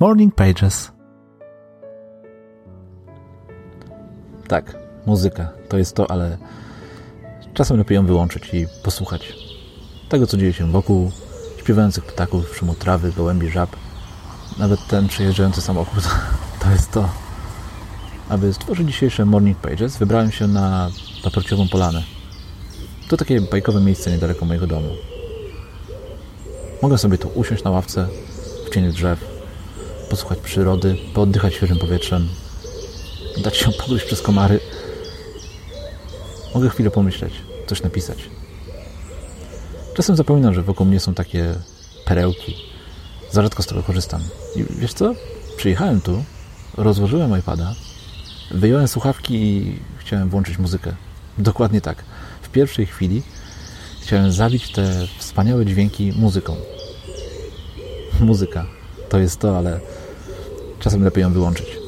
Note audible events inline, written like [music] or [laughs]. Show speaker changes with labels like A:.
A: Morning Pages. Tak, muzyka to jest to, ale czasem lepiej ją wyłączyć i posłuchać tego, co dzieje się wokół, śpiewających ptaków, szumu trawy, gołębi, żab. Nawet ten przejeżdżający samochód [laughs] to jest to. Aby stworzyć dzisiejsze Morning Pages, wybrałem się na paprociową polanę. To takie bajkowe miejsce niedaleko mojego domu. Mogę sobie tu usiąść na ławce w cieniu drzew, posłuchać przyrody, pooddychać świeżym powietrzem, dać się pogryźć przez komary. Mogę chwilę pomyśleć, coś napisać. Czasem zapominam, że wokół mnie są takie perełki. Za rzadko z tego korzystam. I wiesz co? Przyjechałem tu, rozłożyłem iPada, wyjąłem słuchawki i chciałem włączyć muzykę. Dokładnie tak. W pierwszej chwili chciałem zabić te wspaniałe dźwięki muzyką. Muzyka to jest to, ale czasem lepiej ją wyłączyć.